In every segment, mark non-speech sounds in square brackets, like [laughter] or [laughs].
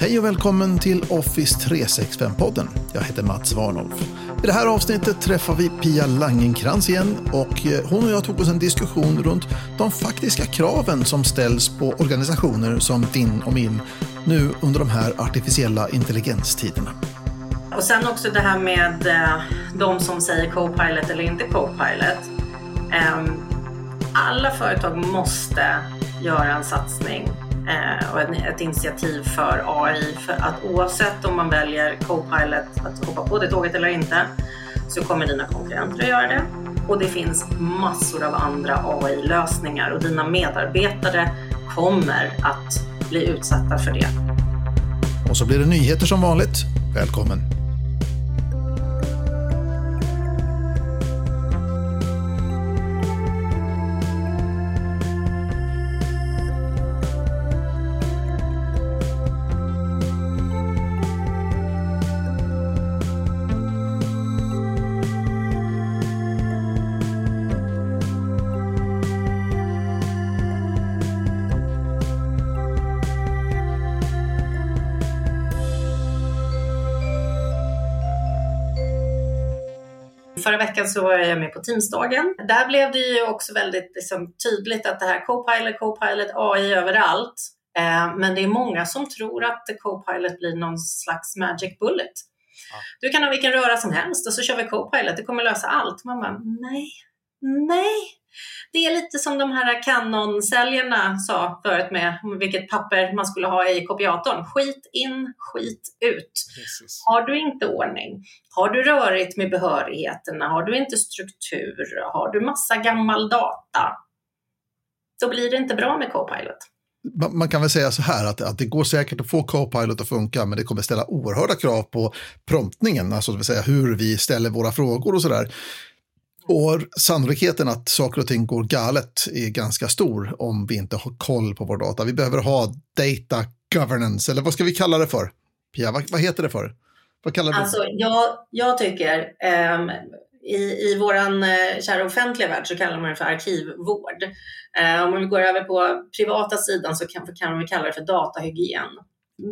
Hej och välkommen till Office 365-podden. Jag heter Mats Warnolf. I det här avsnittet träffar vi Pia Langenkrans igen och eh, hon och jag tog oss en diskussion runt de faktiska kraven som ställs på organisationer som din och min nu under de här artificiella intelligenstiderna. Och sen också det här med eh, de som säger Copilot eller inte Copilot. Ehm, alla företag måste göra en satsning eh, och ett initiativ för AI. För att oavsett om man väljer Copilot att hoppa på det tåget eller inte så kommer dina konkurrenter att göra det. Och det finns massor av andra AI-lösningar och dina medarbetare kommer att bli utsatta för det. Och så blir det nyheter som vanligt. Välkommen! Förra veckan så var jag med på Teamsdagen. Där blev det ju också väldigt liksom, tydligt att det här Copilot, Copilot, AI överallt. Eh, men det är många som tror att Copilot blir någon slags magic bullet. Ja. Du kan ha vilken röra som helst och så kör vi Copilot, det kommer lösa allt. Man bara, nej, nej, det är lite som de här Canon-säljarna sa förut med vilket papper man skulle ha i kopiatorn. Skit in, skit ut. Precis. Har du inte ordning, har du rörigt med behörigheterna, har du inte struktur, har du massa gammal data, då blir det inte bra med Copilot. Man kan väl säga så här att, att det går säkert att få Copilot att funka, men det kommer ställa oerhörda krav på promptningen, alltså det vill säga hur vi ställer våra frågor och så där. Och sannolikheten att saker och ting går galet är ganska stor om vi inte har koll på vår data. Vi behöver ha data governance, eller vad ska vi kalla det för? Pia, vad, vad heter det för? Vad kallar alltså, jag, jag tycker, um, i, i vår uh, eh, kära offentliga värld så kallar man det för arkivvård. Uh, om vi går över på privata sidan så kan, kan vi kalla det för datahygien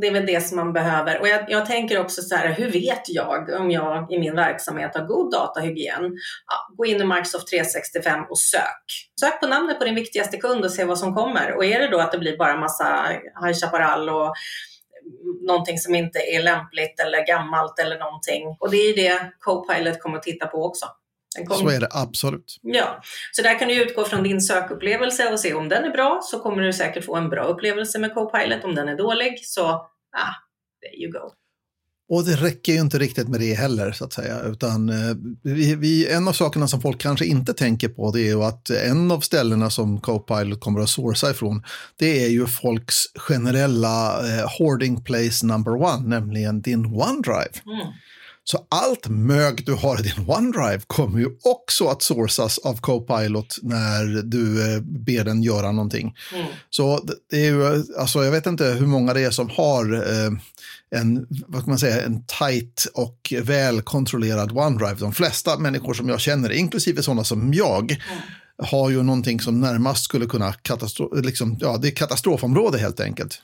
det är väl det som man behöver. Och jag, jag, tänker också så här, hur vet jag om jag i min verksamhet har god datahygien? Ja, gå in i Microsoft 365 och sök. Sök på namnet på din viktigaste kund och se vad som kommer. Och är det då att det blir bara massa High Chaparral och någonting som inte är lämpligt eller gammalt eller någonting. Och det är det Copilot kommer att titta på också. Kom... Så är det absolut. Ja, så där kan du utgå från din sökupplevelse och se om den är bra så kommer du säkert få en bra upplevelse med Copilot. Om den är dålig så, ah, there you go. Och det räcker ju inte riktigt med det heller, så att säga. Utan eh, vi, vi, en av sakerna som folk kanske inte tänker på det är ju att en av ställena som Copilot kommer att sourca ifrån, det är ju folks generella eh, hoarding place number one, nämligen din OneDrive. Mm. Så allt mög du har i din OneDrive kommer ju också att sourcas av Copilot när du eh, ber den göra någonting. Mm. Så det är ju, alltså jag vet inte hur många det är som har eh, en, vad kan man säga, en tight och väl kontrollerad OneDrive. De flesta människor som jag känner, inklusive sådana som jag, mm. har ju någonting som närmast skulle kunna katastrof, liksom, ja, det är katastrofområde helt enkelt.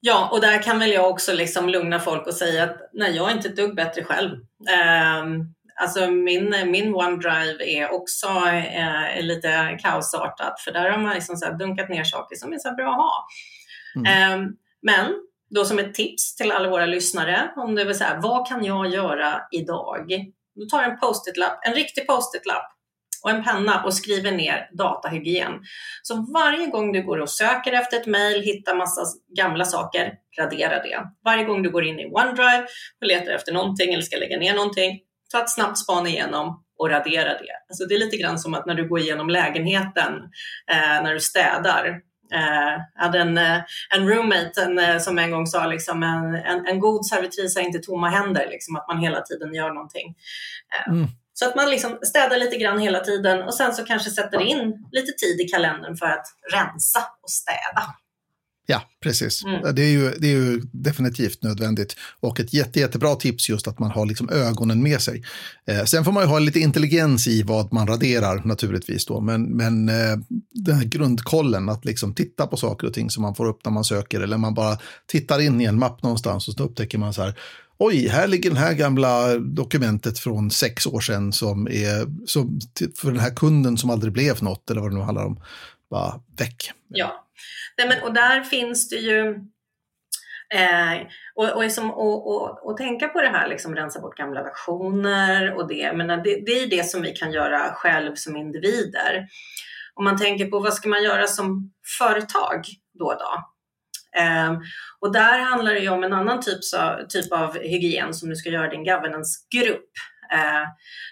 Ja, och där kan väl jag också liksom lugna folk och säga att nej, jag är inte ett dugg bättre själv. Um, alltså min, min OneDrive är också uh, lite kaosartat för där har man liksom så dunkat ner saker som är så bra att ha. Mm. Um, men då som ett tips till alla våra lyssnare, om det vill säga vad kan jag göra idag? Du tar en post-it-lapp, en riktig post-it-lapp och en penna och skriver ner datahygien. Så varje gång du går och söker efter ett mejl, hittar massa gamla saker, radera det. Varje gång du går in i OneDrive och letar efter någonting eller ska lägga ner någonting, ta ett snabbt span igenom och radera det. Alltså det är lite grann som att när du går igenom lägenheten eh, när du städar. Eh, jag hade en, eh, en roommate en, eh, som en gång sa liksom, en, en, en god servitris har inte tomma händer, liksom, att man hela tiden gör någonting. Eh, mm. Så att man liksom städar lite grann hela tiden och sen så kanske sätter in lite tid i kalendern för att rensa och städa. Ja, precis. Mm. Det, är ju, det är ju definitivt nödvändigt. Och ett jätte, jättebra tips just att man har liksom ögonen med sig. Eh, sen får man ju ha lite intelligens i vad man raderar naturligtvis. Då. Men, men eh, den här grundkollen, att liksom titta på saker och ting som man får upp när man söker. Eller man bara tittar in i en mapp någonstans och så upptäcker man så här. Oj, här ligger det här gamla dokumentet från sex år sedan som är som, för den här kunden som aldrig blev något eller vad det nu handlar om. Bara väck. Ja, Nej, men, och där finns det ju eh, och, och, liksom, och, och, och, tänka på det här, liksom, rensa bort gamla versioner och det. Men det, det är det som vi kan göra själv som individer. Om man tänker på vad ska man göra som företag då och då? Ehm, och där handlar det ju om en annan typ, typ av hygien som du ska göra din governance-grupp. Ehm,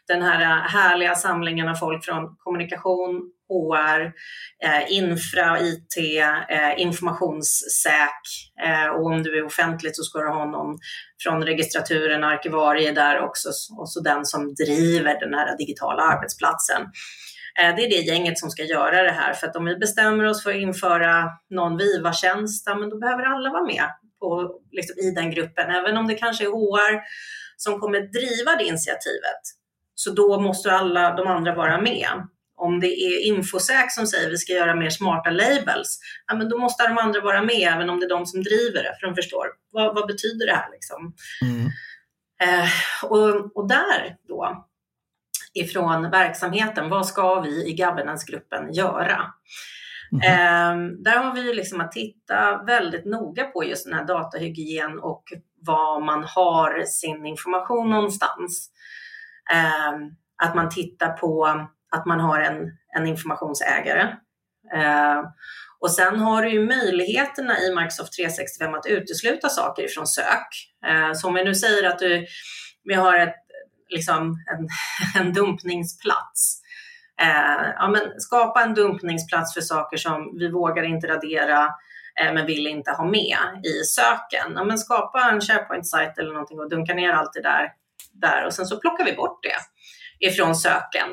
den här eh, härliga samlingen av folk från kommunikation, HR, eh, infra, IT, eh, informationssäk ehm, och om du är offentligt så ska du ha någon från registraturen, arkivarie där också och så den som driver den här digitala arbetsplatsen. Eh, det är det gänget som ska göra det här för att om vi bestämmer oss för att införa någon Viva-tjänst, men då behöver alla vara med på, liksom, i den gruppen, även om det kanske är HR som kommer driva det initiativet. Så då måste alla de andra vara med om det är Infosäk som säger att vi ska göra mer smarta labels, ja, men då måste de andra vara med, även om det är de som driver det, för de förstår vad, vad betyder det här. Liksom? Mm. Eh, och, och där då, ifrån verksamheten, vad ska vi i governance-gruppen göra? Mm. Där har vi liksom att titta väldigt noga på just den här datahygien och var man har sin information någonstans. Eh, att man tittar på att man har en, en informationsägare. Eh, och sen har du ju möjligheterna i Microsoft 365 att utesluta saker ifrån sök. Så om vi nu säger att du, vi har ett, liksom en, [laughs] en dumpningsplats. Eh, ja, men skapa en dumpningsplats för saker som vi vågar inte radera eh, men vill inte ha med i söken. Ja, men skapa en SharePoint-sajt eller någonting och dunka ner allt det där, där och sen så plockar vi bort det ifrån söken.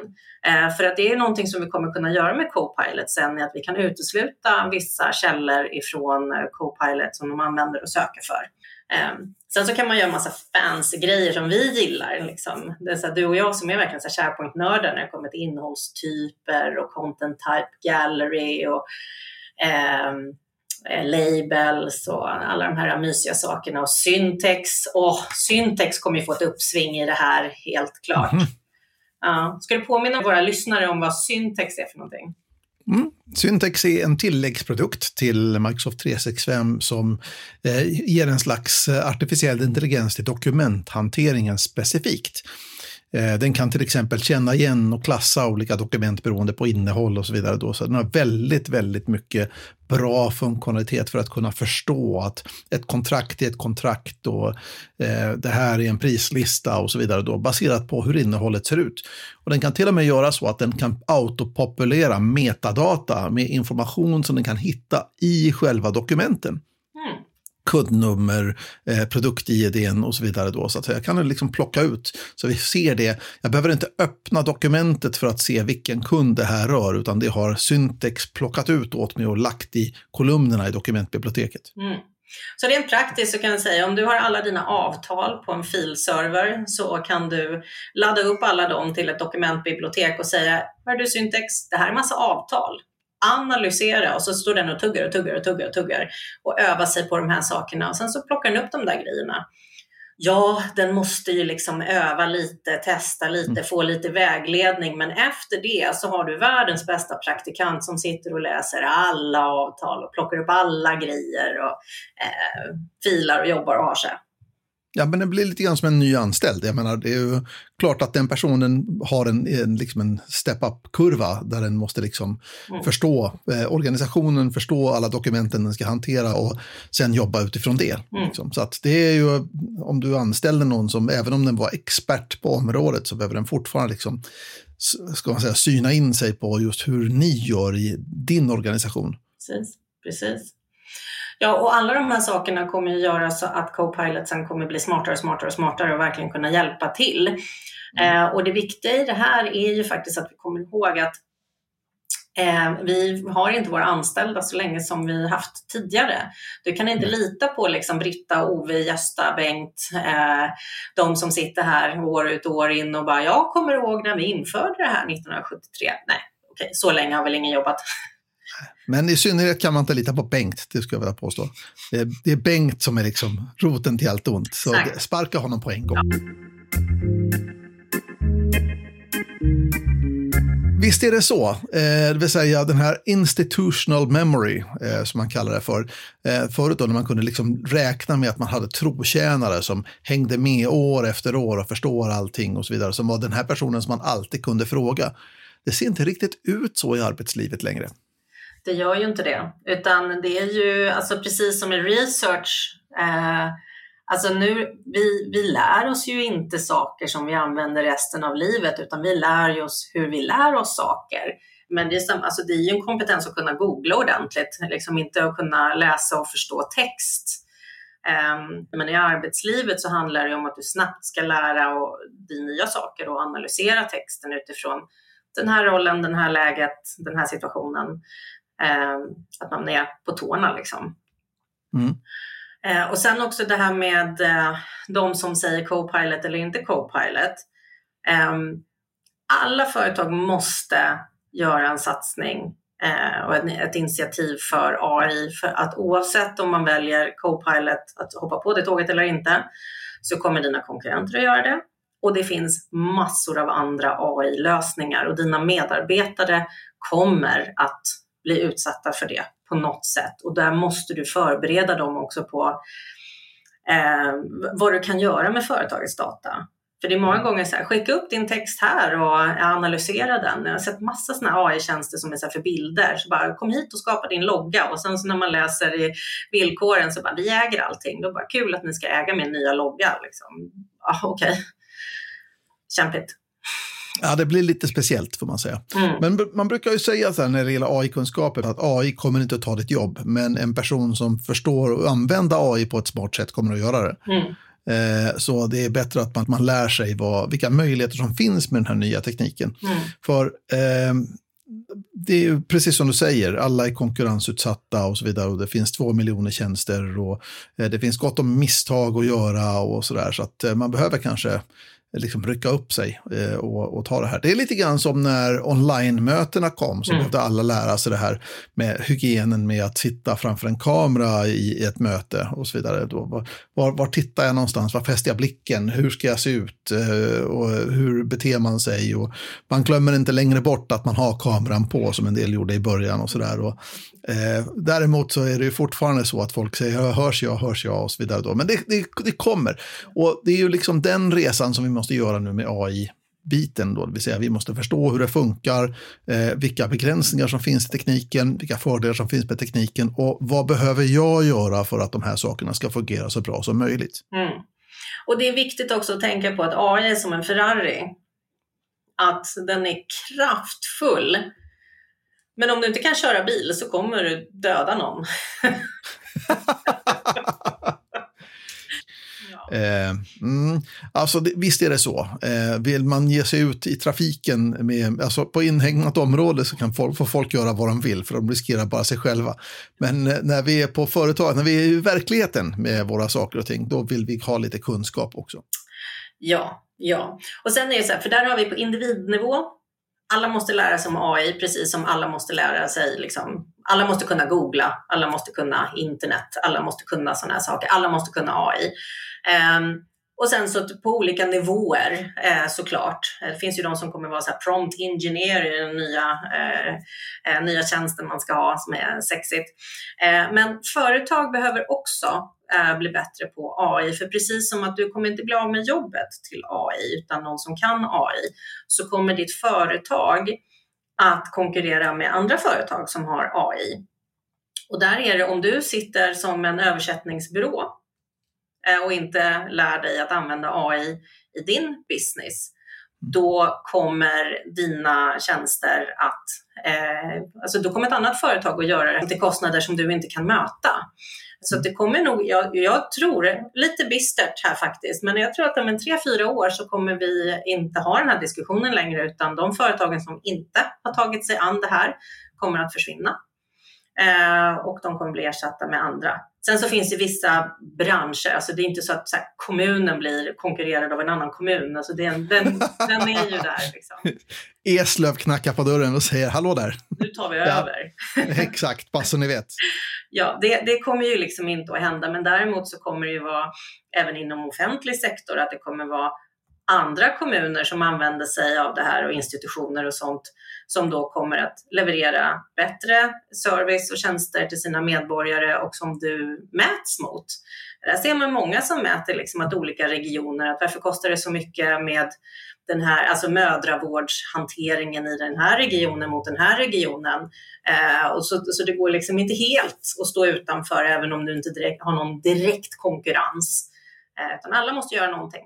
Eh, för att det är någonting som vi kommer kunna göra med Copilot sen, är att vi kan utesluta vissa källor ifrån eh, Copilot som de använder och söker för. Eh, sen så kan man göra massa fancy grejer som vi gillar. Liksom. Det är så du och jag som är verkligen så SharePoint-nördar när det kommer till innehållstyper och content type gallery och eh, labels och alla de här mysiga sakerna och syntex. Och syntex kommer ju få ett uppsving i det här helt klart. Mm. Ja. Ska du påminna våra lyssnare om vad Syntex är för någonting? Mm. Syntex är en tilläggsprodukt till Microsoft 365 som eh, ger en slags eh, artificiell intelligens till dokumenthanteringen specifikt. Eh, den kan till exempel känna igen och klassa olika dokument beroende på innehåll och så vidare. Då. Så den har väldigt, väldigt mycket bra funktionalitet för att kunna förstå att ett kontrakt är ett kontrakt och eh, det här är en prislista och så vidare då, baserat på hur innehållet ser ut. Och den kan till och med göra så att den kan autopopulera metadata med information som den kan hitta i själva dokumenten kundnummer, eh, produkt-id och så vidare. Då, så att jag kan liksom plocka ut så vi ser det. Jag behöver inte öppna dokumentet för att se vilken kund det här rör, utan det har Syntex plockat ut åt mig och lagt i kolumnerna i dokumentbiblioteket. Mm. Så rent praktiskt så kan jag säga om du har alla dina avtal på en filserver så kan du ladda upp alla dem till ett dokumentbibliotek och säga, hör du Syntex, det här är massa avtal analysera och så står den och tuggar och tuggar och tuggar och tuggar och övar sig på de här sakerna och sen så plockar den upp de där grejerna. Ja, den måste ju liksom öva lite, testa lite, mm. få lite vägledning, men efter det så har du världens bästa praktikant som sitter och läser alla avtal och plockar upp alla grejer och eh, filar och jobbar och har sig. Ja, men det blir lite grann som en ny anställd. Jag menar, det är ju klart att den personen har en, en, liksom en step-up-kurva där den måste liksom mm. förstå eh, organisationen, förstå alla dokumenten den ska hantera och sen jobba utifrån det. Mm. Liksom. Så att det är ju, om du anställer någon som, även om den var expert på området, så behöver den fortfarande liksom, ska man säga, syna in sig på just hur ni gör i din organisation. Precis, precis. Ja, och alla de här sakerna kommer ju göra så att Copilot sen kommer bli smartare och smartare och smartare och verkligen kunna hjälpa till. Mm. Eh, och det viktiga i det här är ju faktiskt att vi kommer ihåg att Eh, vi har inte våra anställda så länge som vi haft tidigare. Du kan inte lita på liksom Britta, Ove, Gösta, Bengt, eh, de som sitter här år ut och år in och bara jag kommer ihåg när vi införde det här 1973. Nej, okej, så länge har väl ingen jobbat. Men i synnerhet kan man inte lita på Bengt, det skulle jag vilja påstå. Det är, det är Bengt som är liksom roten till allt ont, så Nej. sparka honom på en gång. Visst är det så, eh, det vill säga den här institutional memory, eh, som man kallar det för. Eh, förut då när man kunde liksom räkna med att man hade trotjänare som hängde med år efter år och förstår allting och så vidare, som var den här personen som man alltid kunde fråga. Det ser inte riktigt ut så i arbetslivet längre. Det gör ju inte det, utan det är ju alltså precis som i research. Eh, alltså nu, vi, vi lär oss ju inte saker som vi använder resten av livet, utan vi lär oss hur vi lär oss saker. Men det är, som, alltså det är ju en kompetens att kunna googla ordentligt, liksom inte att kunna läsa och förstå text. Ehm, men i arbetslivet så handlar det om att du snabbt ska lära dig nya saker och analysera texten utifrån den här rollen, den här läget, den här situationen. Eh, att man är på tårna liksom. Mm. Eh, och sen också det här med eh, de som säger co-pilot eller inte co-pilot. Ehm, alla företag måste göra en satsning eh, och ett, ett initiativ för AI. För att oavsett om man väljer co-pilot att hoppa på det tåget eller inte så kommer dina konkurrenter att göra det. Och det finns massor av andra AI-lösningar och dina medarbetare kommer att bli utsatta för det på något sätt. Och där måste du förbereda dem också på eh, vad du kan göra med företagets data. För det är många gånger så här, skicka upp din text här och analysera den. Jag har sett massa sådana AI-tjänster som är så för bilder. Så bara kom hit och skapa din logga och sen så när man läser i villkoren så bara vi äger allting. Då bara kul att ni ska äga min nya logga. Liksom. Ah, Okej, okay. kämpigt. Ja, det blir lite speciellt får man säga. Mm. Men man brukar ju säga så här när det gäller AI-kunskaper att AI kommer inte att ta ditt jobb, men en person som förstår och använda AI på ett smart sätt kommer att göra det. Mm. Eh, så det är bättre att man, att man lär sig vad, vilka möjligheter som finns med den här nya tekniken. Mm. För eh, det är precis som du säger, alla är konkurrensutsatta och så vidare och det finns två miljoner tjänster och eh, det finns gott om misstag att göra och sådär så att eh, man behöver kanske liksom rycka upp sig eh, och, och, ta det här. Det är lite grann som när online-mötena kom, så mm. behövde alla lära sig det här med hygienen med att sitta framför en kamera i, i ett möte och så vidare. Då, var, var tittar jag någonstans? Var fäster jag blicken? Hur ska jag se ut? Eh, och hur beter man sig? Och man glömmer inte längre bort att man har kameran på, som en del gjorde i början och sådär. Eh, däremot så är det ju fortfarande så att folk säger hörs jag, hörs jag och så vidare. Då. Men det, det, det kommer. Och det är ju liksom den resan som vi måste göra nu med AI biten då, det vill säga vi måste förstå hur det funkar, eh, vilka begränsningar som finns i tekniken, vilka fördelar som finns med tekniken och vad behöver jag göra för att de här sakerna ska fungera så bra som möjligt. Mm. Och det är viktigt också att tänka på att AI är som en Ferrari, att den är kraftfull. Men om du inte kan köra bil så kommer du döda någon. [laughs] Eh, mm, alltså det, visst är det så. Eh, vill man ge sig ut i trafiken med, alltså på inhägnat område så kan folk, får folk göra vad de vill för de riskerar bara sig själva. Men eh, när vi är på företag, när vi är i verkligheten med våra saker och ting, då vill vi ha lite kunskap också. Ja, ja. Och sen är det så här, för där har vi på individnivå, alla måste lära sig om AI precis som alla måste lära sig liksom, alla måste kunna googla, alla måste kunna internet, alla måste kunna sådana här saker, alla måste kunna AI. Ehm, och sen så på olika nivåer eh, såklart. Eh, det finns ju de som kommer vara så här prompt engineer i den nya, eh, eh, nya tjänsten man ska ha som är sexigt. Eh, men företag behöver också eh, bli bättre på AI, för precis som att du kommer inte bli av med jobbet till AI utan någon som kan AI, så kommer ditt företag att konkurrera med andra företag som har AI. Och där är det om du sitter som en översättningsbyrå och inte lär dig att använda AI i din business, då kommer dina tjänster att Eh, alltså då kommer ett annat företag att göra det till kostnader som du inte kan möta. Så det kommer nog, jag, jag, tror, lite bistert här faktiskt, men jag tror att om en tre, fyra år så kommer vi inte ha den här diskussionen längre, utan de företagen som inte har tagit sig an det här kommer att försvinna. Eh, och de kommer bli ersatta med andra. Sen så finns det vissa branscher, alltså det är inte så att så här, kommunen blir konkurrerad av en annan kommun, alltså den, den, den är ju där. Liksom. [laughs] Eslöv knackar på dörren och säger hallå där. Nu tar vi över. [laughs] Exakt, bara så ni vet. [laughs] ja, det, det, kommer ju liksom inte att hända, men däremot så kommer det ju vara även inom offentlig sektor att det kommer vara andra kommuner som använder sig av det här och institutioner och sånt som då kommer att leverera bättre service och tjänster till sina medborgare och som du mäts mot. Där ser man många som mäter liksom att olika regioner, att varför kostar det så mycket med den här, alltså mödravårdshanteringen i den här regionen mot den här regionen. Eh, och så, så det går liksom inte helt att stå utanför även om du inte direkt, har någon direkt konkurrens. Eh, utan alla måste göra någonting.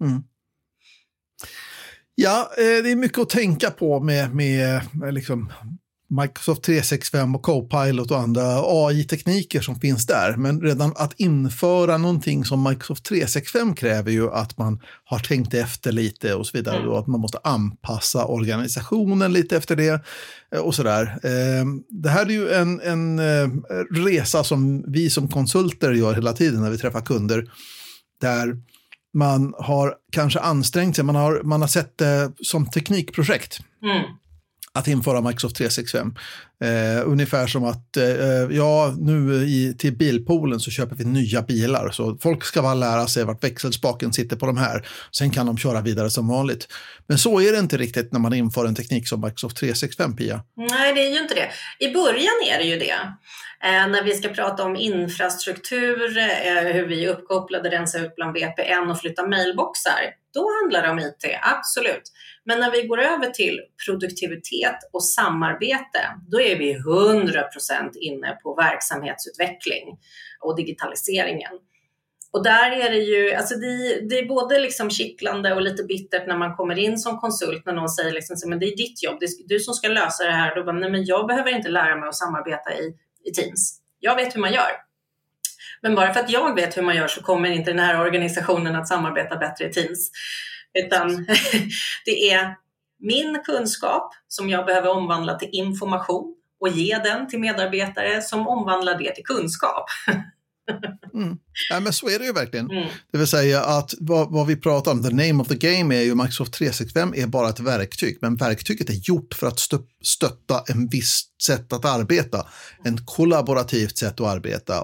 Mm. Ja, eh, det är mycket att tänka på med, med, med liksom Microsoft 365 och Copilot och andra AI-tekniker som finns där. Men redan att införa någonting som Microsoft 365 kräver ju att man har tänkt efter lite och så vidare. Mm. Då, att man måste anpassa organisationen lite efter det eh, och sådär. Eh, det här är ju en, en resa som vi som konsulter gör hela tiden när vi träffar kunder. Där man har kanske ansträngt sig, man har, man har sett det som teknikprojekt. Mm. Att införa Microsoft 365. Eh, ungefär som att, eh, ja, nu i, till bilpoolen så köper vi nya bilar. Så folk ska bara lära sig vart växelspaken sitter på de här. Sen kan de köra vidare som vanligt. Men så är det inte riktigt när man inför en teknik som Microsoft 365, Pia. Nej, det är ju inte det. I början är det ju det. Eh, när vi ska prata om infrastruktur, eh, hur vi är uppkopplade, rensa ut bland VPN och flytta mailboxar, då handlar det om IT, absolut. Men när vi går över till produktivitet och samarbete, då är vi 100% inne på verksamhetsutveckling och digitaliseringen. Och där är det ju, alltså det, det är både liksom kittlande och lite bittert när man kommer in som konsult när någon säger liksom, men det är ditt jobb, det är du som ska lösa det här. Då bara, nej men jag behöver inte lära mig att samarbeta i i Teams. Jag vet hur man gör. Men bara för att jag vet hur man gör så kommer inte den här organisationen att samarbeta bättre i Teams. Utan [laughs] det är min kunskap som jag behöver omvandla till information och ge den till medarbetare som omvandlar det till kunskap. [laughs] Mm. Ja, men så är det ju verkligen. Mm. Det vill säga att vad, vad, vi pratar om, the name of the game är ju Microsoft 365 är bara ett verktyg, men verktyget är gjort för att stötta en viss sätt att arbeta, en kollaborativt sätt att arbeta.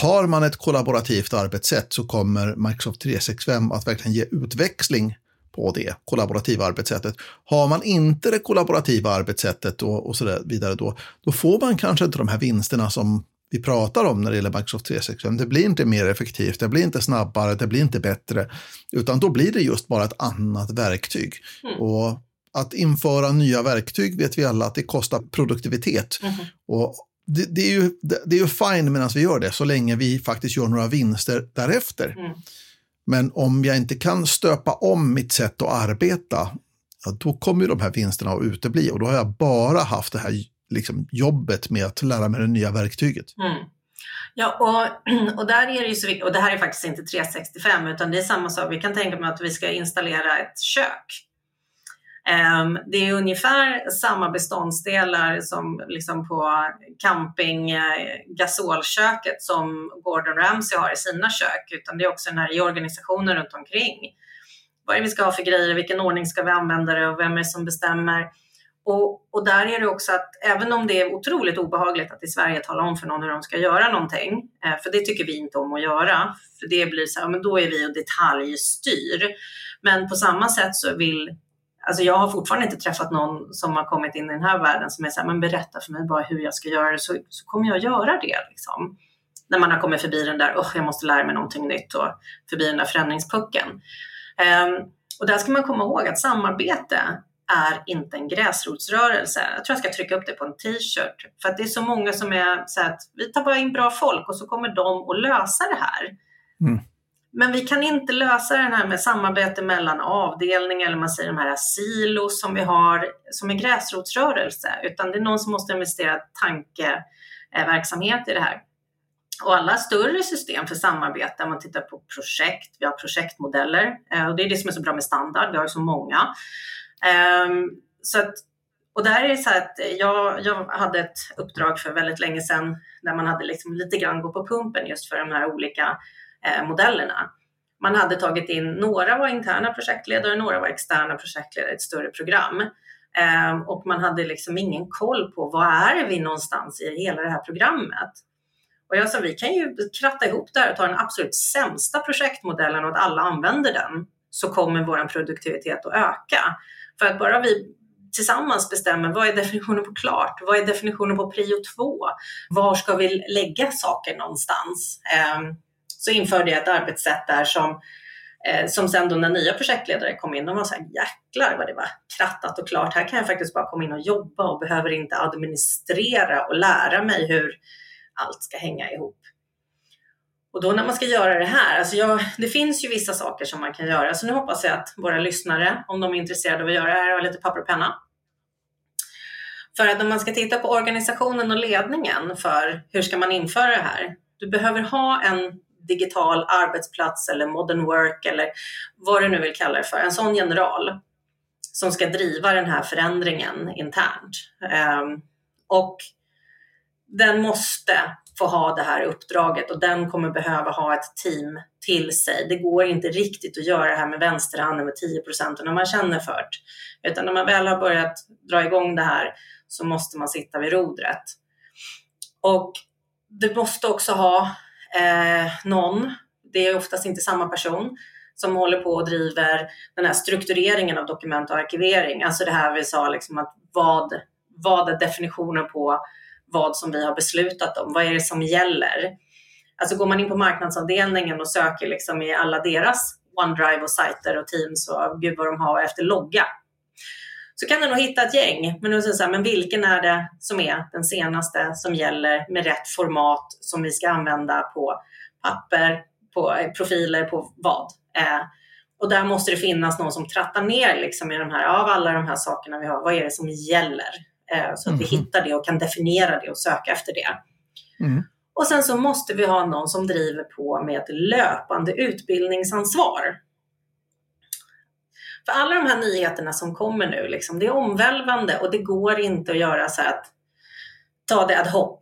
Har man ett kollaborativt arbetssätt så kommer Microsoft 365 att verkligen ge utväxling på det kollaborativa arbetssättet. Har man inte det kollaborativa arbetssättet och, och så vidare då, då får man kanske inte de här vinsterna som vi pratar om när det gäller Microsoft 365. Det blir inte mer effektivt, det blir inte snabbare, det blir inte bättre, utan då blir det just bara ett annat verktyg. Mm. Och att införa nya verktyg vet vi alla att det kostar produktivitet. Mm. Och det, det, är ju, det, det är ju fine medan vi gör det, så länge vi faktiskt gör några vinster därefter. Mm. Men om jag inte kan stöpa om mitt sätt att arbeta, ja, då kommer de här vinsterna att utebli och då har jag bara haft det här liksom, jobbet med att lära mig det nya verktyget. Mm. Ja, och, [clears throat] och där är det ju så viktigt, och det här är faktiskt inte 365 utan det är samma sak, vi kan tänka på att vi ska installera ett kök. Um, det är ungefär samma beståndsdelar som liksom på camping eh, gasolköket som Gordon Ramsay har i sina kök, utan det är också den här i organisationen runt omkring. Vad är det vi ska ha för grejer, vilken ordning ska vi använda det och vem är det som bestämmer? Och, och, där är det också att även om det är otroligt obehagligt att i Sverige tala om för någon hur de ska göra någonting, eh, för det tycker vi inte om att göra, för det blir så här, men då är vi och detaljstyr. Men på samma sätt så vill, alltså jag har fortfarande inte träffat någon som har kommit in i den här världen som är så här, men berätta för mig bara hur jag ska göra det så, så kommer jag göra det. Liksom. När man har kommit förbi den där, oh, jag måste lära mig någonting nytt och förbi den där förändringspucken. Um, och där ska man komma ihåg att samarbete är inte en gräsrotsrörelse. Jag tror jag ska trycka upp det på en t-shirt. För att det är så många som är så att vi tar bara in bra folk och så kommer de att lösa det här. Mm. Men vi kan inte lösa den här med samarbete mellan avdelningar eller man säger de här silos som vi har som är gräsrotsrörelse, utan det är någon som måste investera tankeverksamhet i det här. Och alla större system för samarbete, om man tittar på projekt, vi har projektmodeller eh, och det är det som är så bra med standard, vi har så många. Ehm, så att, och där är det så att jag, jag hade ett uppdrag för väldigt länge sedan där man hade liksom lite grann gå på pumpen just för de här olika eh, modellerna. Man hade tagit in, några var interna projektledare, några var externa projektledare i ett större program. Eh, och man hade liksom ingen koll på var är vi någonstans i hela det här programmet. Och jag sa, vi kan ju kratta ihop det här och ta den absolut sämsta projektmodellen och att alla använder den, så kommer vår produktivitet att öka. För att bara vi tillsammans bestämmer vad är definitionen på klart? Vad är definitionen på prio två, Var ska vi lägga saker någonstans? Ehm, så införde jag ett arbetssätt där som eh, som sen då när nya projektledare kom in, de var så här jäklar vad det var krattat och klart. Här kan jag faktiskt bara komma in och jobba och behöver inte administrera och lära mig hur allt ska hänga ihop. Och då när man ska göra det här, alltså jag, det finns ju vissa saker som man kan göra, så nu hoppas jag att våra lyssnare, om de är intresserade av att göra det här, har lite papper och penna. För att när man ska titta på organisationen och ledningen för hur ska man införa det här, du behöver ha en digital arbetsplats eller modern work eller vad du nu vill kalla det för, en sån general som ska driva den här förändringen internt. Um, och den måste få ha det här uppdraget och den kommer behöva ha ett team till sig. Det går inte riktigt att göra det här med vänsterhanden med 10 procenten när man känner för det. Utan när man väl har börjat dra igång det här så måste man sitta vid rodret. Och du måste också ha eh, någon, det är oftast inte samma person, som håller på och driver den här struktureringen av dokument och arkivering. Alltså det här vi sa, liksom att vad, vad är definitionen på vad som vi har beslutat om. Vad är det som gäller? Alltså går man in på marknadsavdelningen och söker liksom i alla deras OneDrive och sajter och Teams och gud vad de har efter logga så kan du nog hitta ett gäng. Men, så här, men vilken är det som är den senaste som gäller med rätt format som vi ska använda på papper, på eh, profiler, på vad? Eh, och där måste det finnas någon som trattar ner liksom i de här, av alla de här sakerna vi har, vad är det som gäller? Eh, så att vi mhm. hittar det och kan definiera det och söka efter det. Mm. Och sen så måste vi ha någon som driver på med ett löpande utbildningsansvar. För alla de här nyheterna som kommer nu, liksom, det är omvälvande och det går inte att göra så att ta det ad hoc.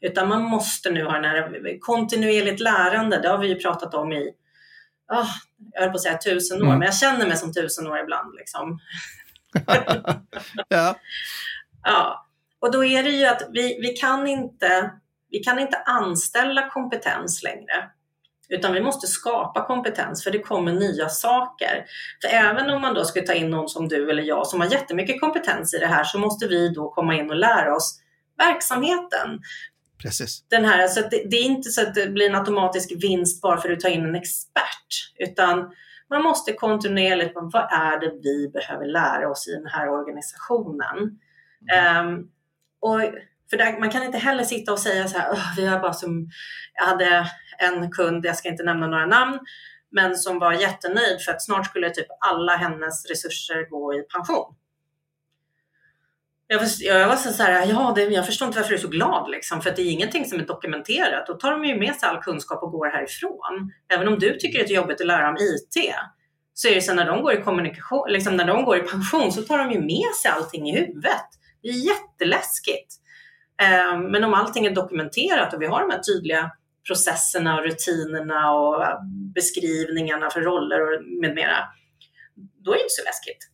Utan man måste nu ha den här kontinuerligt lärande, det har vi ju pratat om i, oh, jag höll på att säga tusen år, mm. men jag känner mig som tusen år ibland. Liksom. [laughs] ja. Ja, och då är det ju att vi, vi, kan inte, vi kan inte anställa kompetens längre. Utan vi måste skapa kompetens för det kommer nya saker. För även om man då skulle ta in någon som du eller jag som har jättemycket kompetens i det här så måste vi då komma in och lära oss verksamheten. Precis. Den här, så det, det, är inte så att det blir en automatisk vinst bara för att du tar in en expert, utan man måste kontinuerligt, vad är det vi behöver lära oss i den här organisationen? Um, och för där, man kan inte heller sitta och säga så här, vi har bara som, jag hade en kund, jag ska inte nämna några namn, men som var jättenöjd för att snart skulle typ alla hennes resurser gå i pension. Jag var, jag var så här, ja, det, jag förstår inte varför du är så glad, liksom, för att det är ingenting som är dokumenterat. Då tar de ju med sig all kunskap och går härifrån. Även om du tycker att det är jobbigt att lära om IT, så är det så när de går i kommunikation, liksom när de går i pension så tar de ju med sig allting i huvudet. Det är jätteläskigt. Ehm, men om allting är dokumenterat och vi har de här tydliga processerna och rutinerna och beskrivningarna för roller och med mera, då är det inte så läskigt.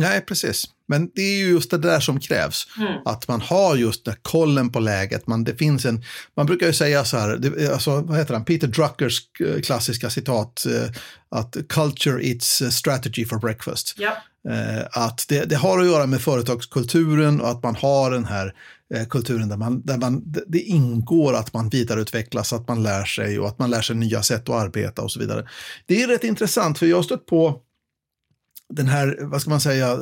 Nej, precis. Men det är ju just det där som krävs. Mm. Att man har just den kollen på läget. Man, det finns en, man brukar ju säga så här, det, alltså, vad heter han, Peter Druckers eh, klassiska citat, eh, att culture eats strategy for breakfast. Ja. Eh, att det, det, har att göra med företagskulturen och att man har den här kulturen där, man, där man, det ingår att man vidareutvecklas, att man lär sig och att man lär sig nya sätt att arbeta och så vidare. Det är rätt intressant för jag har stött på den här, vad ska man säga,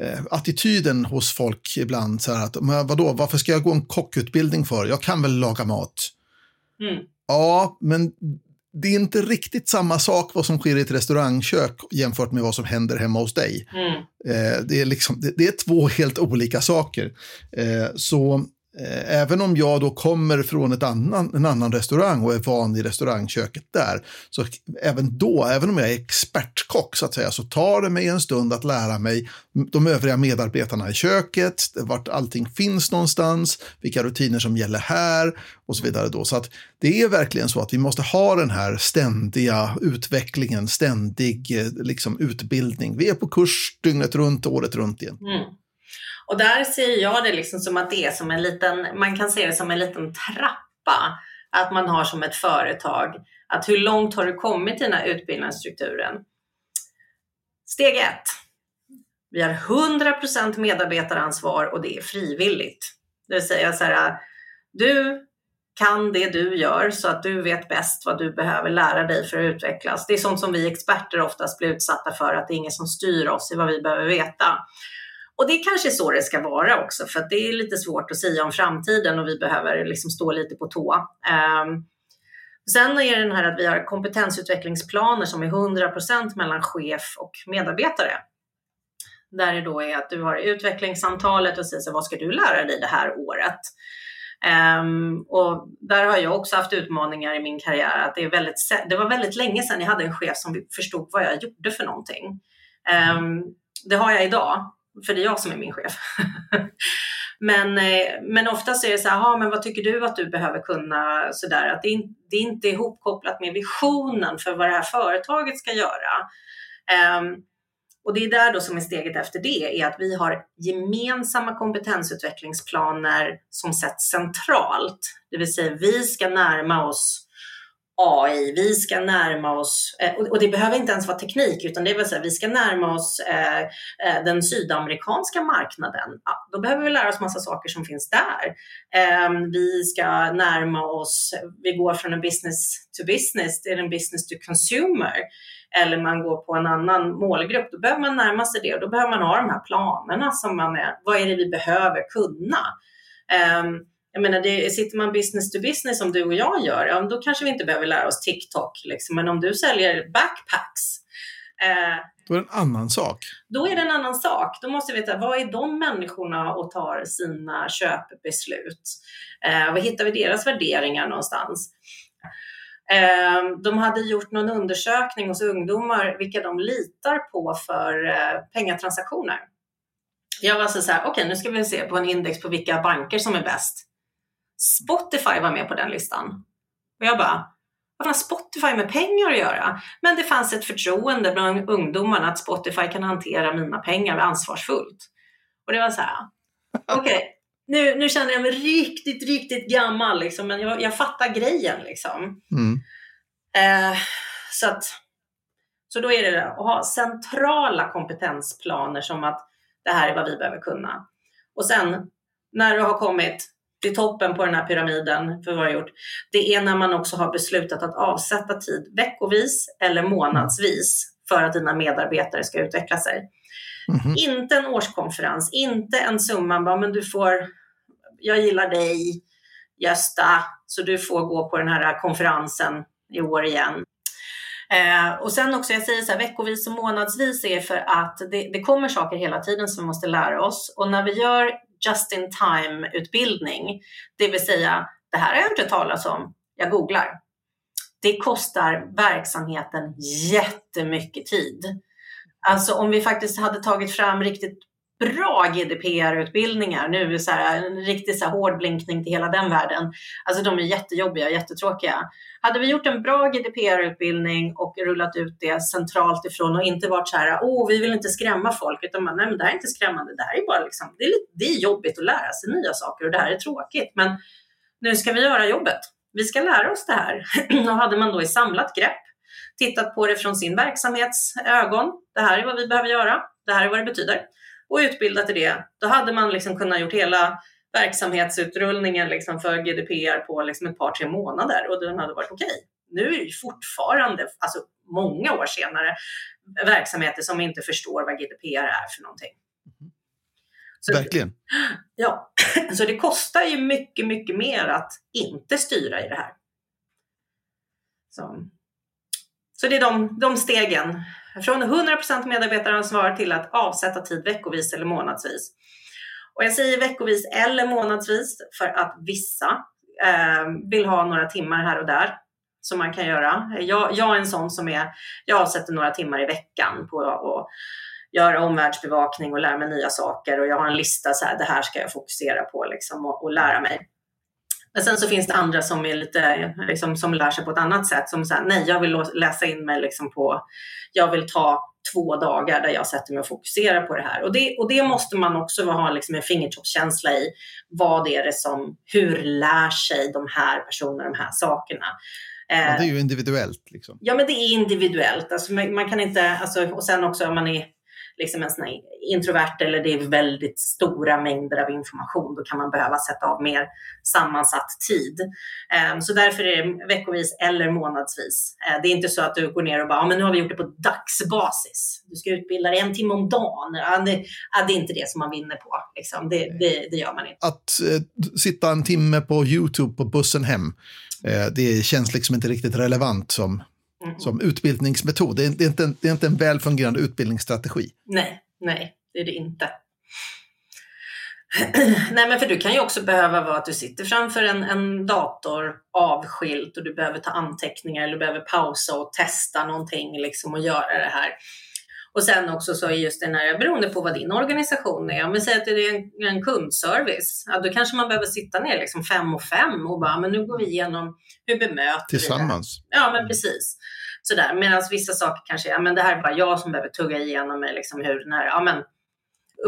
eh, attityden hos folk ibland. Så här att, men vadå, varför ska jag gå en kockutbildning för? Jag kan väl laga mat? Mm. Ja, men det är inte riktigt samma sak vad som sker i ett restaurangkök jämfört med vad som händer hemma hos dig. Mm. Eh, det, är liksom, det, det, är två helt olika saker. Eh, så Eh, även om jag då kommer från ett annan, en annan restaurang och är van i restaurangköket där, så även då, även om jag är expertkock så att säga, så tar det mig en stund att lära mig de övriga medarbetarna i köket, vart allting finns någonstans, vilka rutiner som gäller här och så vidare. Då. Så att det är verkligen så att vi måste ha den här ständiga utvecklingen, ständig eh, liksom, utbildning. Vi är på kurs dygnet runt, året runt igen. Mm. Och där ser jag det liksom som att det är som en liten, man kan se det som en liten trappa. Att man har som ett företag, att hur långt har du kommit i den här utbildningsstrukturen? Steg ett. Vi har 100% medarbetaransvar och det är frivilligt. Det vill säga så här, du kan det du gör så att du vet bäst vad du behöver lära dig för att utvecklas. Det är sånt som vi experter oftast blir utsatta för, att det är ingen som styr oss i vad vi behöver veta. Och det är kanske så det ska vara också, för det är lite svårt att säga om framtiden och vi behöver liksom stå lite på tå. Um, sen är det den här att vi har kompetensutvecklingsplaner som är 100% mellan chef och medarbetare. Där det då är att du har utvecklingssamtalet och säger så, vad ska du lära dig det här året? Um, och där har jag också haft utmaningar i min karriär. Att det, är väldigt, det var väldigt länge sedan jag hade en chef som förstod vad jag gjorde för någonting. Um, det har jag idag för det är jag som är min chef. [laughs] men, eh, men oftast är det så här, men vad tycker du att du behöver kunna? Så där, att det, är, det är inte ihopkopplat med visionen för vad det här företaget ska göra. Um, och det är där då som är steget efter det, är att vi har gemensamma kompetensutvecklingsplaner som sätts centralt. Det vill säga vi ska närma oss AI, vi ska närma oss, eh, och det behöver inte ens vara teknik, utan det är väl så här, vi ska närma oss eh, eh, den sydamerikanska marknaden. Ja, då behöver vi lära oss massa saker som finns där. Ehm, vi ska närma oss, vi går från en business to business till en business to consumer, eller man går på en annan målgrupp, då behöver man närma sig det och då behöver man ha de här planerna som man är, vad är det vi behöver kunna? Ehm, jag menar, det, sitter man business to business som du och jag gör, ja, då kanske vi inte behöver lära oss TikTok. Liksom. Men om du säljer backpacks. Eh, då är det en annan sak. Då är det en annan sak. Då måste vi veta, vad är de människorna och tar sina köpbeslut? Eh, vad hittar vi deras värderingar någonstans? Eh, de hade gjort någon undersökning hos ungdomar vilka de litar på för eh, pengatransaktioner. Jag var så här, okej okay, nu ska vi se på en index på vilka banker som är bäst. Spotify var med på den listan. Och jag bara, vad har Spotify med pengar att göra? Men det fanns ett förtroende bland ungdomarna att Spotify kan hantera mina pengar ansvarsfullt. Och det var så här, [laughs] okej, okay, nu, nu känner jag mig riktigt, riktigt gammal, liksom, men jag, jag fattar grejen. Liksom. Mm. Eh, så, att, så då är det att ha centrala kompetensplaner som att det här är vad vi behöver kunna. Och sen när du har kommit till toppen på den här pyramiden för vad jag gjort, det är när man också har beslutat att avsätta tid veckovis eller månadsvis för att dina medarbetare ska utveckla sig. Mm. Inte en årskonferens, inte en summa, bara, men du får, jag gillar dig, Gösta, så du får gå på den här konferensen i år igen. Eh, och sen också, jag säger så här, veckovis och månadsvis är för att det, det kommer saker hela tiden som vi måste lära oss. Och när vi gör just in time utbildning, det vill säga, det här har jag inte talat om, jag googlar. Det kostar verksamheten jättemycket tid. Alltså om vi faktiskt hade tagit fram riktigt bra GDPR-utbildningar nu, så här, en riktig så här, hård blinkning till hela den världen. Alltså de är jättejobbiga, och jättetråkiga. Hade vi gjort en bra GDPR-utbildning och rullat ut det centralt ifrån och inte varit så här, oh, vi vill inte skrämma folk, utan man, nej, men det här är inte skrämmande, det här är bara liksom, det är, lite, det är jobbigt att lära sig nya saker och det här är tråkigt, men nu ska vi göra jobbet. Vi ska lära oss det här. [clears throat] och hade man då i samlat grepp tittat på det från sin verksamhets ögon, det här är vad vi behöver göra, det här är vad det betyder och utbildat i det, då hade man liksom kunnat gjort hela verksamhetsutrullningen liksom för GDPR på liksom ett par, tre månader och den hade varit okej. Okay. Nu är det fortfarande, alltså många år senare, verksamheter som inte förstår vad GDPR är för någonting. Så, Verkligen. Ja, [clears throat] så det kostar ju mycket, mycket mer att inte styra i det här. Så. Så det är de, de stegen. Från 100% medarbetaransvar till att avsätta tid veckovis eller månadsvis. Och jag säger veckovis eller månadsvis för att vissa eh, vill ha några timmar här och där som man kan göra. Jag, jag är en sån som är, jag avsätter några timmar i veckan på att göra omvärldsbevakning och lära mig nya saker och jag har en lista så här, det här ska jag fokusera på liksom och, och lära mig. Men sen så finns det andra som är lite, liksom, som lär sig på ett annat sätt. Som säger, nej, jag vill läsa in mig liksom på, jag vill ta två dagar där jag sätter mig och fokuserar på det här. Och det, och det måste man också ha liksom en fingertoppskänsla i. Vad är det som, hur lär sig de här personerna de här sakerna? Ja, det är ju individuellt. Liksom. Ja, men det är individuellt. Alltså, man, man kan inte, alltså, och sen också om man är liksom en sån här introvert eller det är väldigt stora mängder av information, då kan man behöva sätta av mer sammansatt tid. Ehm, så därför är det veckovis eller månadsvis. Ehm, det är inte så att du går ner och bara, ja, men nu har vi gjort det på dagsbasis. Du ska utbilda dig en timme om dagen. det, det är inte det som man vinner på. Liksom. Det, det, det, gör man inte. Att eh, sitta en timme på YouTube på bussen hem, eh, det känns liksom inte riktigt relevant som mm. som utbildningsmetod. Det är, det, är inte en, det är inte en väl fungerande utbildningsstrategi. Nej, nej, det är det inte. [clears throat] Nej, men för du kan ju också behöva vara att du sitter framför en, en dator avskilt och du behöver ta anteckningar eller du behöver pausa och testa någonting liksom och göra det här. Och sen också så är just den här, beroende på vad din organisation är, om vi säger att det är en, en kundservice, ja, då kanske man behöver sitta ner liksom fem och fem och bara, men nu går vi igenom hur bemöter Tillsammans. vi det? Ja, men precis. Sådär. Medan vissa saker kanske, ja men det här är bara jag som behöver tugga igenom mig, liksom hur den här, ja men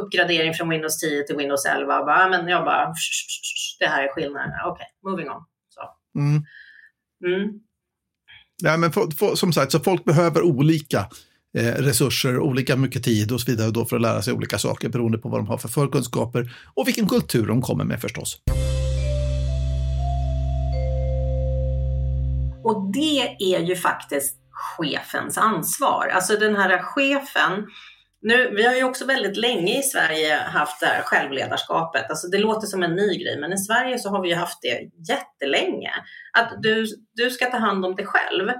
uppgradering från Windows 10 till Windows 11, bara, ja, men jag bara, [laughs] det här är skillnaden, okej, okay, moving on. Så. Mm. Mm. Ja, men för, för, som sagt, så folk behöver olika Eh, resurser, olika mycket tid och så vidare då för att lära sig olika saker beroende på vad de har för förkunskaper och vilken kultur de kommer med förstås. Och det är ju faktiskt chefens ansvar. Alltså den här chefen, nu, vi har ju också väldigt länge i Sverige haft det här självledarskapet. Alltså det låter som en ny grej, men i Sverige så har vi ju haft det jättelänge. Att du, du ska ta hand om dig själv.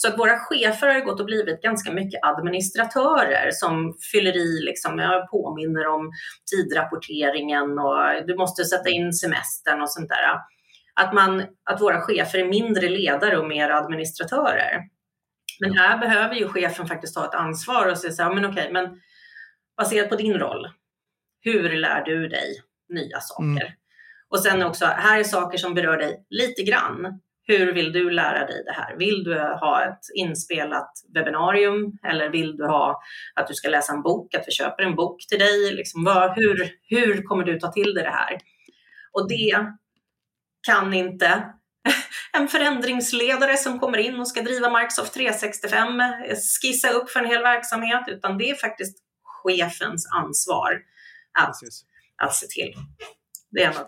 Så att våra chefer har gått och blivit ganska mycket administratörer som fyller i, liksom, jag påminner om tidrapporteringen och du måste sätta in semestern och sånt där. Att, man, att våra chefer är mindre ledare och mer administratörer. Men här behöver ju chefen faktiskt ta ett ansvar och säga så här, men okej, men baserat på din roll, hur lär du dig nya saker? Mm. Och sen också, här är saker som berör dig lite grann. Hur vill du lära dig det här? Vill du ha ett inspelat webbinarium eller vill du ha att du ska läsa en bok, att vi köper en bok till dig? Liksom, vad, hur, hur kommer du ta till dig det här? Och det kan inte [laughs] en förändringsledare som kommer in och ska driva Microsoft 365 skissa upp för en hel verksamhet, utan det är faktiskt chefens ansvar att, att se till.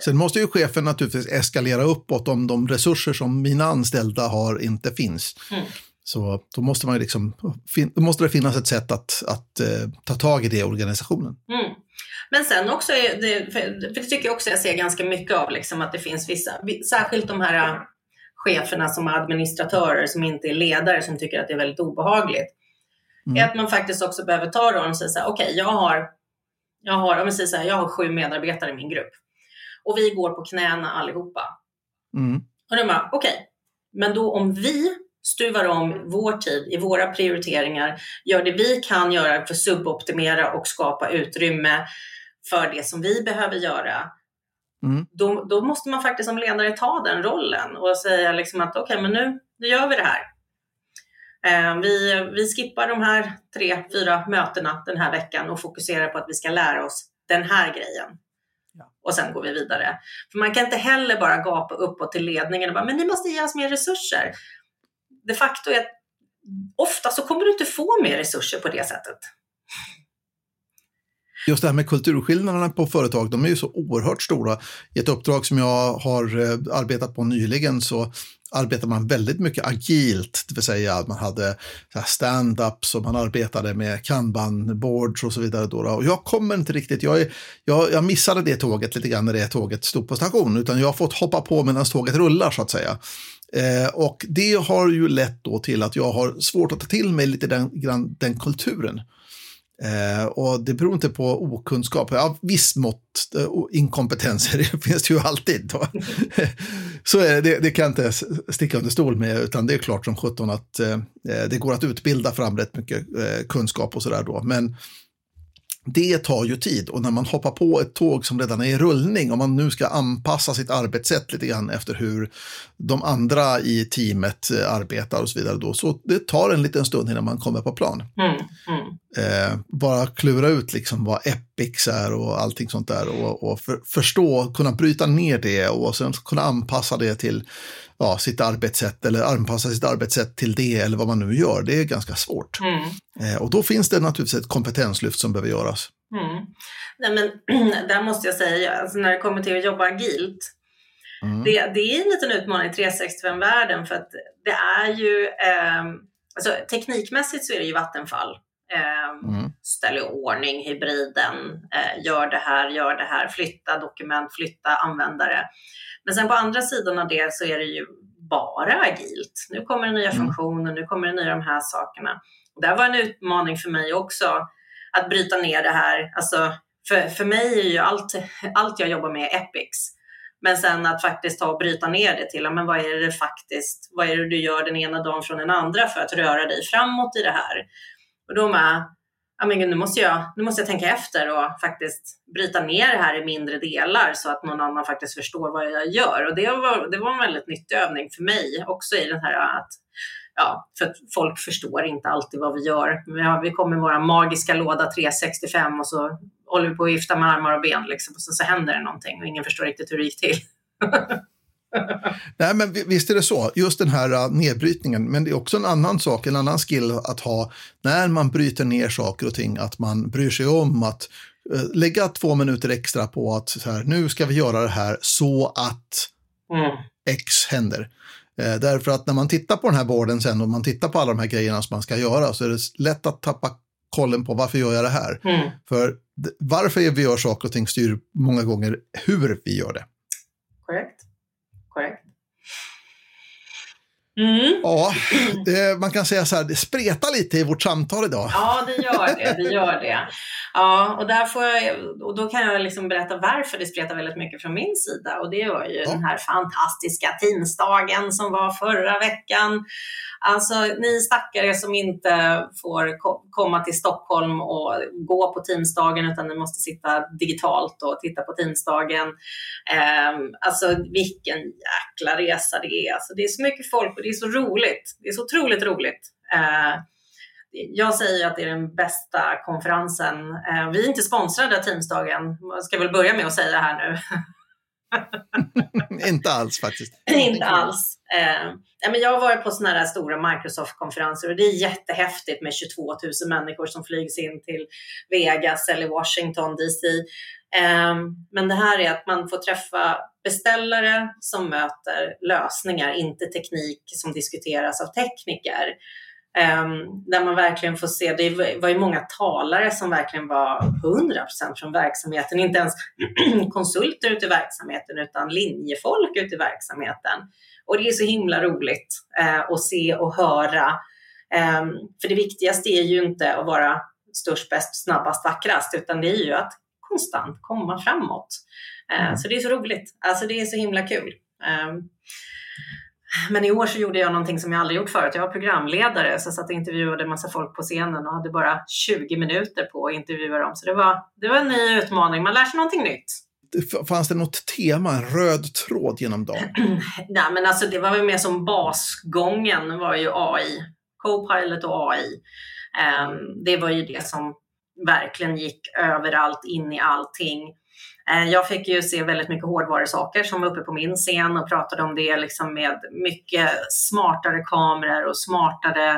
Sen måste ju chefen naturligtvis eskalera uppåt om de resurser som mina anställda har inte finns. Mm. Så då måste, man liksom, måste det finnas ett sätt att, att uh, ta tag i det i organisationen. Mm. Men sen också, är det, för det tycker jag också jag ser ganska mycket av, liksom, att det finns vissa, särskilt de här äh, cheferna som är administratörer som inte är ledare som tycker att det är väldigt obehagligt. Mm. Är att man faktiskt också behöver ta rollen och säga så här, okej, okay, jag har, jag har, om jag säger så här, jag har sju medarbetare i min grupp och vi går på knäna allihopa. Mm. Och då bara, okej, okay, men då om vi stuvar om vår tid i våra prioriteringar, gör det vi kan göra för att suboptimera och skapa utrymme för det som vi behöver göra, mm. då, då, måste man faktiskt som ledare ta den rollen och säga liksom att okej, okay, men nu, nu gör vi det här. Eh, vi, vi skippar de här tre, fyra mötena den här veckan och fokuserar på att vi ska lära oss den här grejen. Och sen går vi vidare. För man kan inte heller bara gapa uppåt till ledningen och bara, men ni måste ge oss mer resurser. De facto är att ofta så kommer du inte få mer resurser på det sättet. Just det här med kulturskillnaderna på företag, de är ju så oerhört stora. I ett uppdrag som jag har eh, arbetat på nyligen så arbetade man väldigt mycket agilt, det vill säga att man hade stand-ups och man arbetade med kanban-boards och så vidare. Då, Och jag kommer inte riktigt, jag, är, jag, jag missade det tåget lite grann när det tåget stod på station, utan jag har fått hoppa på medan tåget rullar så att säga. Eh, och det har ju lett då till att jag har svårt att ta till mig lite den, den kulturen. Eh, och det beror inte på okunskap. Ja, viss mått eh, inkompetenser [laughs] det finns det ju alltid. [laughs] Så är det, det kan jag inte sticka under stol med, utan det är klart som sjutton att eh, eh, det går att utbilda fram rätt mycket eh, kunskap och sådär då. Men det tar ju tid och när man hoppar på ett tåg som redan är i rullning, om man nu ska anpassa sitt arbetssätt lite grann efter hur de andra i teamet eh, arbetar och så vidare, då, så det tar en liten stund innan man kommer på plan. Mm, mm. Eh, bara klura ut liksom vad Epics är och allting sånt där och, och för, förstå, kunna bryta ner det och sen kunna anpassa det till ja, sitt arbetssätt eller anpassa sitt arbetssätt till det eller vad man nu gör. Det är ganska svårt. Mm. Eh, och då finns det naturligtvis ett kompetenslyft som behöver göras. Mm. Nej, men, [clears throat] där måste jag säga, alltså när det kommer till att jobba agilt, mm. det, det, är en liten utmaning i 365-världen för att det är ju, eh, alltså, teknikmässigt så är det ju Vattenfall. Eh, mm. Ställ i ordning hybriden, eh, gör det här, gör det här, flytta dokument, flytta användare. Men sen på andra sidan av det så är det ju bara agilt. Nu kommer det nya mm. funktioner, nu kommer det nya de här sakerna. Och det var en utmaning för mig också att bryta ner det här. Alltså, för, för mig är ju allt, allt jag jobbar med Epics. Men sen att faktiskt ta och bryta ner det till, men vad är det faktiskt, vad är det du gör den ena dagen från den andra för att röra dig framåt i det här? Och då med, ja men nu måste, jag, nu måste jag tänka efter och faktiskt bryta ner det här i mindre delar så att någon annan faktiskt förstår vad jag gör. Och det var, det var en väldigt nyttig övning för mig också i den här att ja, för att folk förstår inte alltid vad vi gör. Vi, kommer med våra magiska låda 365 och så håller vi på att vifta med armar och ben liksom, och så, så händer det någonting och ingen förstår riktigt hur det gick till. [laughs] [laughs] Nej, men visst är det så. Just den här uh, nedbrytningen. Men det är också en annan sak, en annan skill att ha när man bryter ner saker och ting. Att man bryr sig om att uh, lägga två minuter extra på att så här, nu ska vi göra det här så att mm. X händer. Uh, därför att när man tittar på den här borden sen och man tittar på alla de här grejerna som man ska göra så är det lätt att tappa kollen på varför gör jag det här. Mm. För varför vi gör saker och ting styr många gånger hur vi gör det. Korrekt korrekt. Mm. Ja, man kan säga så här, det spretar lite i vårt samtal idag. Ja, det gör det. det, gör det. Ja, och, där får jag, och då kan jag liksom berätta varför det spretar väldigt mycket från min sida. Och det var ju ja. den här fantastiska Teamsdagen som var förra veckan. Alltså ni stackare som inte får komma till Stockholm och gå på Teamsdagen utan ni måste sitta digitalt och titta på Teamsdagen. Eh, alltså vilken jäkla resa det är. Alltså, det är så mycket folk och det är så roligt. Det är så otroligt roligt. Eh, jag säger att det är den bästa konferensen. Eh, vi är inte sponsrade av Teamsdagen, jag ska väl börja med att säga det här nu. [laughs] inte alls faktiskt. [laughs] inte alls. Eh, men jag har varit på sådana här stora Microsoft-konferenser och det är jättehäftigt med 22 000 människor som flygs in till Vegas eller Washington DC. Ehm, men det här är att man får träffa beställare som möter lösningar, inte teknik som diskuteras av tekniker. Ehm, där man verkligen får se, det var ju många talare som verkligen var 100% från verksamheten, inte ens [clears throat] konsulter ute i verksamheten utan linjefolk ute i verksamheten. Och det är så himla roligt eh, att se och höra. Ehm, för det viktigaste är ju inte att vara störst, bäst, snabbast, vackrast, utan det är ju att konstant komma framåt. Uh, mm. Så det är så roligt, alltså det är så himla kul. Um, men i år så gjorde jag någonting som jag aldrig gjort förut. Jag var programledare så jag satt och intervjuade en massa folk på scenen och hade bara 20 minuter på att intervjua dem. Så det var, det var en ny utmaning. Man lär sig någonting nytt. Fanns det något tema, en röd tråd genom dagen? [clears throat] Nej, men alltså det var väl mer som basgången var ju AI. Copilot och AI. Um, ehm, det var ju det som verkligen gick överallt in i allting. Eh, jag fick ju se väldigt mycket hårdvarusaker som var uppe på min scen och pratade om det liksom med mycket smartare kameror och smartare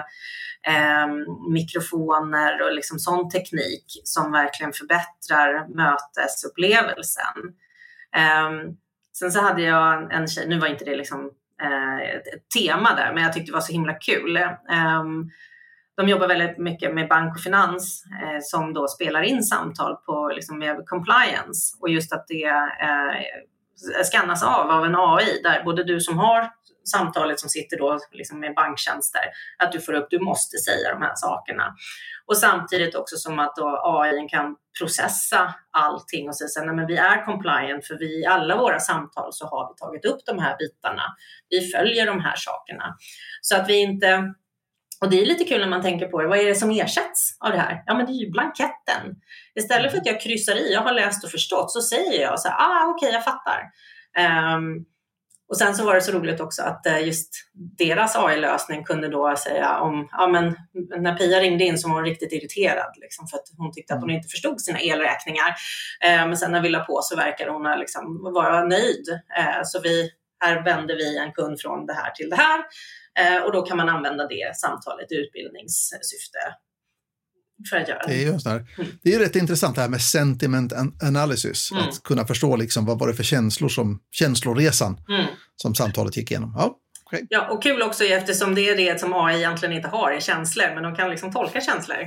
eh, mikrofoner och liksom sån teknik som verkligen förbättrar mötesupplevelsen. Eh, sen så hade jag en tjej, nu var inte det liksom eh, ett tema där, men jag tyckte det var så himla kul. Ehm, de jobbar väldigt mycket med bank och finans eh, som då spelar in samtal på liksom, med compliance och just att det eh, skannas av av en AI där både du som har samtalet som sitter då liksom med banktjänster, att du får upp, du måste säga de här sakerna. Och samtidigt också som att då AI kan processa allting och säga att vi är compliant för vi i alla våra samtal så har vi tagit upp de här bitarna. Vi följer de här sakerna. Så att vi inte och det är lite kul när man tänker på det. Vad är det som ersätts av det här? Ja, men det är ju blanketten. Istället för att jag kryssar i, jag har läst och förstått, så säger jag så här, ah, okej, okay, jag fattar. Um, och sen så var det så roligt också att eh, just deras AI-lösning kunde då säga om, ja men när Pia ringde in så var hon riktigt irriterad liksom, för att hon tyckte att hon inte förstod sina elräkningar. Eh, men sen när vi la på så verkade hon liksom vara nöjd. Eh, så vi, här vände vi en kund från det här till det här. Eh, och då kan man använda det samtalet i utbildningssyfte för att göra det. Är just det, mm. det är rätt intressant det här med sentiment analysis. Mm. Att kunna förstå liksom vad var det för känslor som, känsloresan mm. som samtalet gick igenom. Ja, okay. ja, och kul också eftersom det är det som AI egentligen inte har, är känslor, men de kan liksom tolka känslor.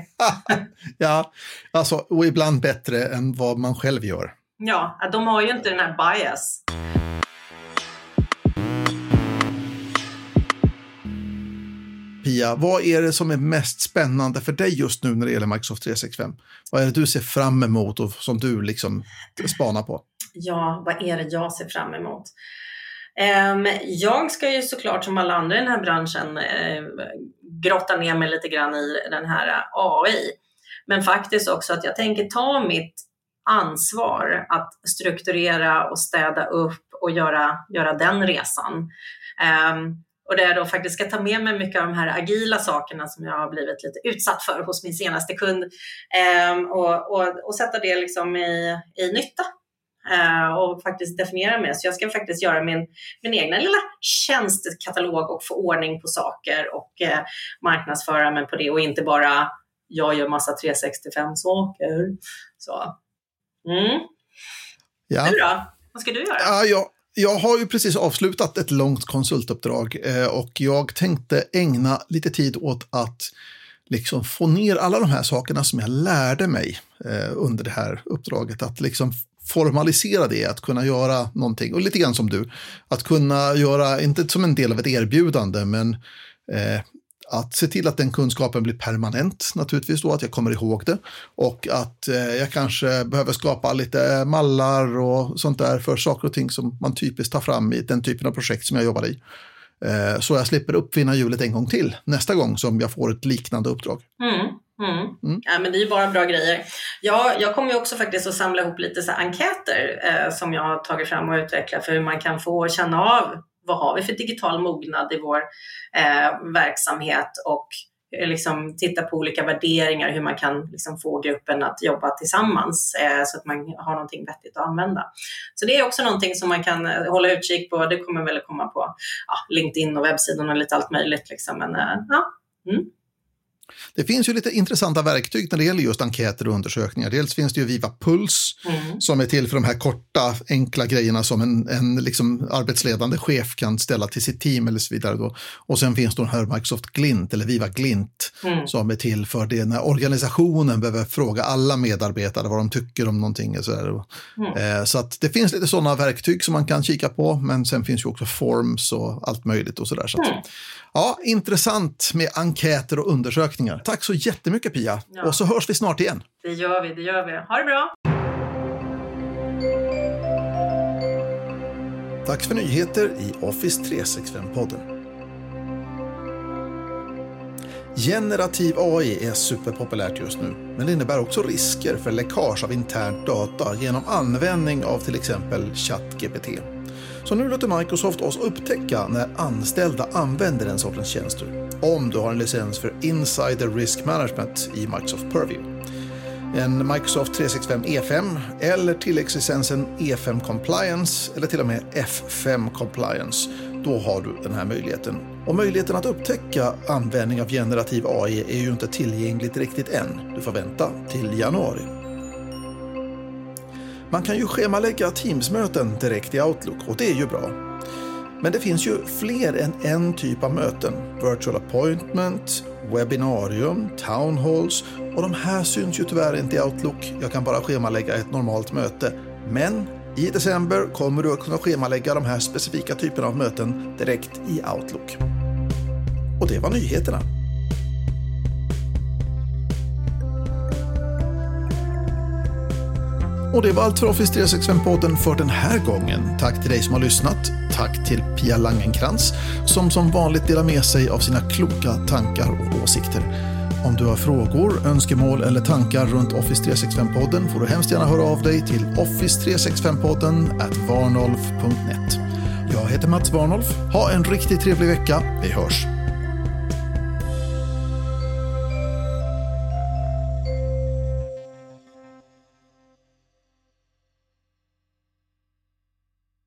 [laughs] ja, alltså, och ibland bättre än vad man själv gör. Ja, de har ju inte den här bias. Pia, vad är det som är mest spännande för dig just nu när det gäller Microsoft 365? Vad är det du ser fram emot och som du liksom spanar på? Ja, vad är det jag ser fram emot? Ehm, jag ska ju såklart som alla andra i den här branschen ehm, grotta ner mig lite grann i den här eh, AI. Men faktiskt också att jag tänker ta mitt ansvar att strukturera och städa upp och göra, göra den resan. Um, och där jag då faktiskt ska ta med mig mycket av de här agila sakerna som jag har blivit lite utsatt för hos min senaste kund eh, och, och, och, sätta det liksom i, i nytta eh, och faktiskt definiera mig. Så jag ska faktiskt göra min, min egna lilla tjänstekatalog och få ordning på saker och eh, marknadsföra mig på det och inte bara jag gör massa 365 saker. Så. Mm. Ja. Du då? Vad ska du göra? Ja, jag, jag har ju precis avslutat ett långt konsultuppdrag eh, och jag tänkte ägna lite tid åt att liksom få ner alla de här sakerna som jag lärde mig eh, under det här uppdraget. Att liksom formalisera det, att kunna göra någonting. Och lite grann som du, att kunna göra, inte som en del av ett erbjudande, men eh, att se till att den kunskapen blir permanent naturligtvis då, att jag kommer ihåg det. Och att eh, jag kanske behöver skapa lite mallar och sånt där för saker och ting som man typiskt tar fram i den typen av projekt som jag jobbar i. Eh, så jag slipper uppfinna hjulet en gång till nästa gång som jag får ett liknande uppdrag. Mm. Mm. Mm. Ja, men det är ju bara bra grejer. Ja, jag kommer ju också faktiskt att samla ihop lite så enkäter eh, som jag har tagit fram och utvecklat för hur man kan få känna av vad har vi för digital mognad i vår eh, verksamhet och eh, liksom titta på olika värderingar, hur man kan liksom få gruppen att jobba tillsammans eh, så att man har någonting vettigt att använda. Så det är också någonting som man kan eh, hålla utkik på. Det kommer väl komma på ja, LinkedIn och webbsidan och lite allt möjligt. Liksom. Men, eh, ja. Mm. Det finns ju lite intressanta verktyg när det gäller just enkäter och undersökningar. Dels finns det ju Viva Puls mm. som är till för de här korta, enkla grejerna som en, en liksom arbetsledande chef kan ställa till sitt team eller så vidare. Då. Och sen finns det den här Microsoft Glint eller Viva Glint mm. som är till för det när organisationen behöver fråga alla medarbetare vad de tycker om någonting. Och så. Mm. Eh, så att det finns lite sådana verktyg som man kan kika på, men sen finns ju också forms och allt möjligt och sådär. Så, där. Ja, intressant med enkäter och undersökningar. Tack så jättemycket Pia. Ja. Och så hörs vi snart igen. Det gör vi, det gör vi. Ha det bra! Dags för nyheter i Office 365-podden. Generativ AI är superpopulärt just nu, men det innebär också risker för läckage av internt data genom användning av till exempel ChatGPT. Så nu låter Microsoft oss upptäcka när anställda använder den sortens tjänster. Om du har en licens för Insider Risk Management i Microsoft Purview. en Microsoft 365 E5 eller tilläggslicensen E5 Compliance eller till och med F5 Compliance. Då har du den här möjligheten. Och möjligheten att upptäcka användning av generativ AI är ju inte tillgängligt riktigt än. Du får vänta till januari. Man kan ju schemalägga Teams-möten direkt i Outlook och det är ju bra. Men det finns ju fler än en typ av möten. Virtual appointment, webbinarium, town halls och de här syns ju tyvärr inte i Outlook. Jag kan bara schemalägga ett normalt möte. Men i december kommer du att kunna schemalägga de här specifika typerna av möten direkt i Outlook. Och det var nyheterna. Och det var allt för Office 365-podden för den här gången. Tack till dig som har lyssnat. Tack till Pia Langenkrans som som vanligt delar med sig av sina kloka tankar och åsikter. Om du har frågor, önskemål eller tankar runt Office 365-podden får du hemskt gärna höra av dig till office365podden at varnolf.net. Jag heter Mats Warnolf. Ha en riktigt trevlig vecka. Vi hörs!